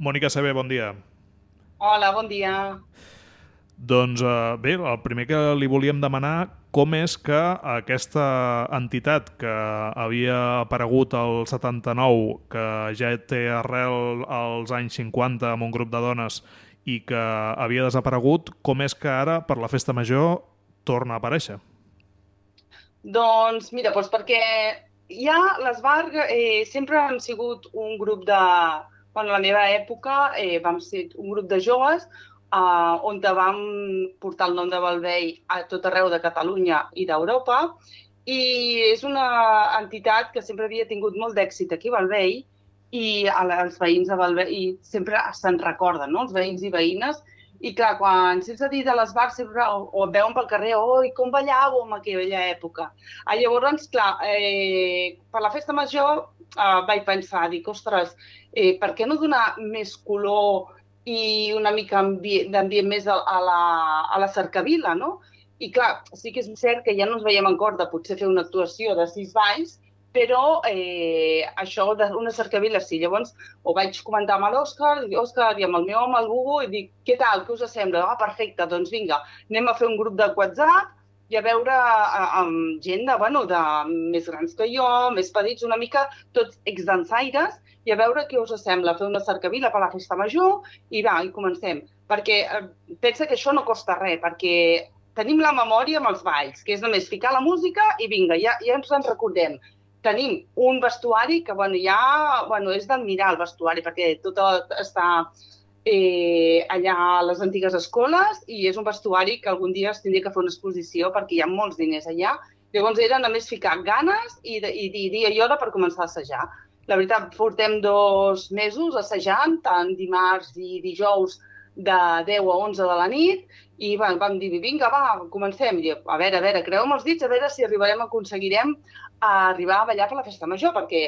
Mònica Saber, bon dia. Hola, bon dia. Doncs eh, bé, el primer que li volíem demanar com és que aquesta entitat que havia aparegut al 79, que ja té arrel als anys 50 amb un grup de dones i que havia desaparegut, com és que ara, per la festa major, torna a aparèixer? Doncs mira, doncs perquè ja l'Esbar eh, sempre han sigut un grup de... Bueno, la meva època eh, vam ser un grup de joves uh, on vam portar el nom de Balvei a tot arreu de Catalunya i d'Europa. I és una entitat que sempre havia tingut molt d'èxit aquí a Balvei i els veïns de Balvei i sempre se'n recorden, no? els veïns i veïnes. I clar, quan se'ls ha dit a les bars sempre o, o et veuen pel carrer, oi, com ballàveu en aquella època. Ah, llavors, clar, eh, per la festa major eh, vaig pensar, dic, ostres, eh, per què no donar més color i una mica d'ambient més a, a, la, a la cercavila, no? I clar, sí que és cert que ja no ens veiem en cor de potser fer una actuació de sis balls, però eh, això d'una cercavila sí. Llavors ho vaig comentar amb l'Òscar, Òscar i amb el meu home, el Bugo, i dic, què tal, què us sembla? Ah, perfecte, doncs vinga, anem a fer un grup de WhatsApp i a veure amb gent de, bueno, de més grans que jo, més petits, una mica tots exdansaires, i a veure què us sembla fer una cercavila per la festa major i va, i comencem. Perquè eh, pensa que això no costa res, perquè tenim la memòria amb els balls, que és només ficar la música i vinga, ja, ja ens en recordem. Tenim un vestuari que, bueno, ja bueno, és d'admirar el vestuari, perquè tot està eh, allà a les antigues escoles i és un vestuari que algun dia es tindria que fer una exposició perquè hi ha molts diners allà. Llavors era només ficar ganes i, i, i dia i hora per començar a assajar. La veritat, portem dos mesos assajant, tant dimarts i dijous de 10 a 11 de la nit, i vam, vam dir, vinga, va, comencem. I, a veure, a veure, creuem els dits, a veure si arribarem, aconseguirem a arribar a ballar per la festa major, perquè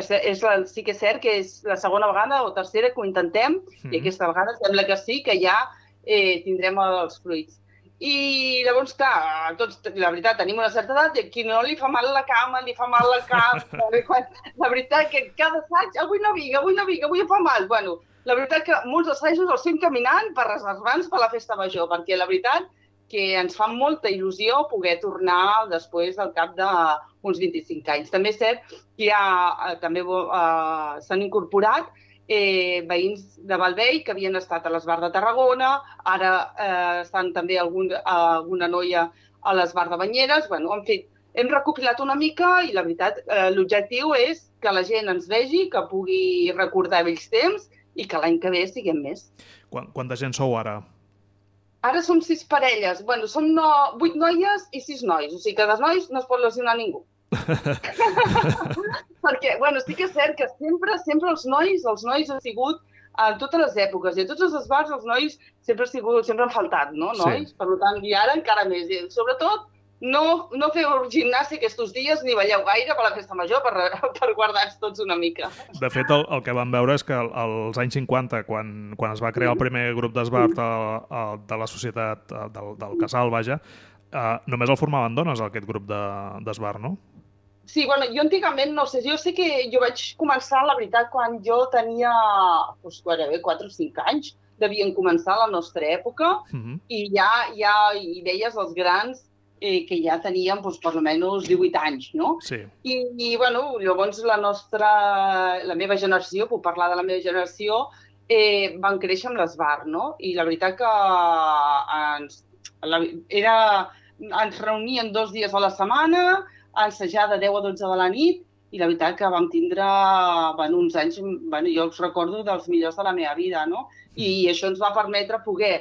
és, és la, sí que és cert que és la segona vegada o tercera que ho intentem, mm -hmm. i aquesta vegada sembla que sí, que ja eh, tindrem els fruits. I llavors, clar, tots, la veritat, tenim una certa edat i aquí no li fa mal la cama, li fa mal el cap. la veritat que cada assaig, avui no vinc, avui no vinc, avui em fa mal. Bueno, la veritat que molts assajos els fem caminant per reservar-nos per la festa major, perquè la veritat que ens fa molta il·lusió poder tornar després del cap d'uns 25 anys. També és cert que ja eh, també uh, s'han incorporat eh, veïns de Valvei que havien estat a l'Esbar de Tarragona, ara eh, estan també algun, alguna noia a l'Esbar de Banyeres. Bueno, en fi, hem recopilat una mica i la veritat, eh, l'objectiu és que la gent ens vegi, que pugui recordar vells temps i que l'any que ve siguem més. Quant, quanta gent sou ara? Ara som sis parelles. Bueno, som no, vuit noies i sis nois. O sigui que dels nois no es pot lesionar ningú. Perquè, bueno, sí que és cert que sempre, sempre els nois, els nois han sigut en totes les èpoques i a tots els esbars els nois sempre, han sigut, sempre han faltat, no? Nois, sí. per tant, i ara encara més. I, sobretot, no, no feu gimnàstic aquests dies ni balleu gaire per la festa major per, per guardar-nos tots una mica. De fet, el, el que vam veure és que als anys 50, quan, quan es va crear el primer grup d'esbart de la societat, del, del casal, vaja, eh, només el formaven dones, aquest grup d'esbart, de, no? Sí, bueno, jo antigament, no sé, jo sé que jo vaig començar, la veritat, quan jo tenia, doncs, gairebé 4 o 5 anys, devien començar la nostra època, uh mhm. -huh. i ja, ja hi veies els grans eh, que ja tenien doncs, per almenys 18 anys, no? Sí. I, I, bueno, llavors la nostra, la meva generació, puc parlar de la meva generació, eh, van créixer amb l'esbar, no? I la veritat que ens, la, era, ens reunien dos dies a la setmana, a ensejar de 10 a 12 de la nit i la veritat que vam tindre bueno, uns anys, bueno, jo els recordo dels millors de la meva vida, no? I això ens va permetre poder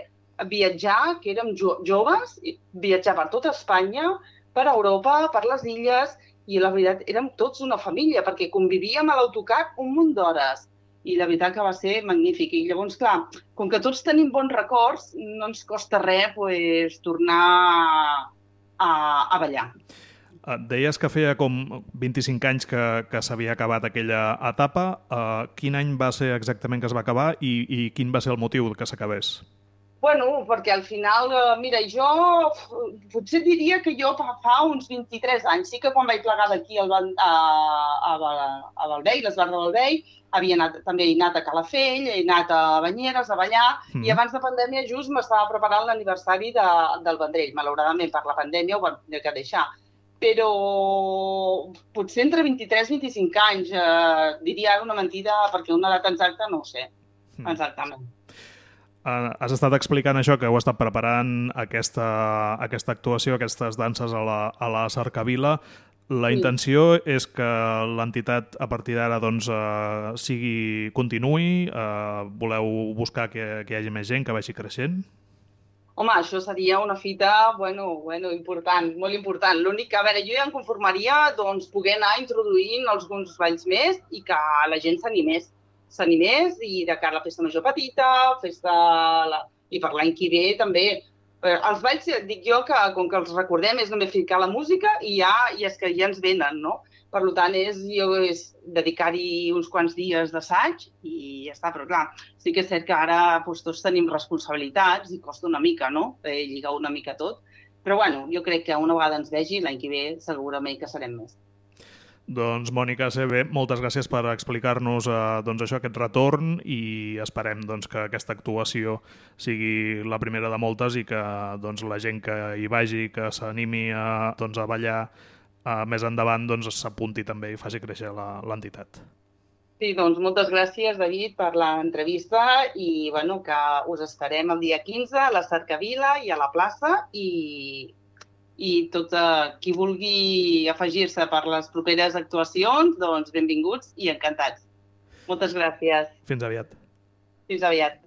viatjar, que érem jo joves, viatjar per tota Espanya, per Europa, per les illes, i la veritat érem tots una família, perquè convivíem a l'autocar un munt d'hores i la veritat que va ser magnífic. I llavors, clar, com que tots tenim bons records, no ens costa res pues, tornar a, a ballar. Eh, deies que feia com 25 anys que, que s'havia acabat aquella etapa. Uh, quin any va ser exactament que es va acabar i, i quin va ser el motiu que s'acabés? Bueno, perquè al final, eh, mira, jo potser diria que jo fa, fa uns 23 anys, sí que quan vaig plegar d'aquí a, a, a, a Balvei, l'Esbar de Balvei, havia anat, també he anat a Calafell, he anat a Banyeres, a ballar, mm. i abans de pandèmia just m'estava preparant l'aniversari de, del Vendrell. Malauradament, per la pandèmia ho vam haver que deixar. Però potser entre 23 i 25 anys, eh, diria una mentida, perquè una data exacta no ho sé, mm. exactament. Uh, has estat explicant això, que heu estat preparant aquesta, aquesta actuació, aquestes danses a la, a la Cercavila. La sí. intenció és que l'entitat a partir d'ara doncs, uh, sigui continuï? Uh, voleu buscar que, que hi hagi més gent, que vagi creixent? Home, això seria una fita, bueno, bueno, important, molt important. L'únic que, a veure, jo ja em conformaria, doncs, poder anar introduint alguns balls més i que la gent s'animés s'animés i de cara a la festa major petita, festa... La... i per l'any que ve també. Eh, els balls, dic jo, que com que els recordem és només ficar la música i ja, i és que ja ens venen, no? Per tant, és, jo, és dedicar-hi uns quants dies d'assaig i ja està. Però clar, sí que és cert que ara doncs, tots tenim responsabilitats i costa una mica, no?, eh, lligar una mica tot. Però bueno, jo crec que una vegada ens vegi, l'any que ve segurament que serem més. Doncs, Mònica CB, moltes gràcies per explicar-nos eh, doncs, això, aquest retorn i esperem doncs, que aquesta actuació sigui la primera de moltes i que doncs, la gent que hi vagi, que s'animi a, doncs, a ballar eh, més endavant, doncs, s'apunti també i faci créixer l'entitat. Sí, doncs moltes gràcies, David, per l'entrevista i bueno, que us esperem el dia 15 a la Cercavila i a la plaça i i tot uh, qui vulgui afegir-se per les properes actuacions, doncs benvinguts i encantats. Moltes gràcies. Fins aviat. Fins aviat.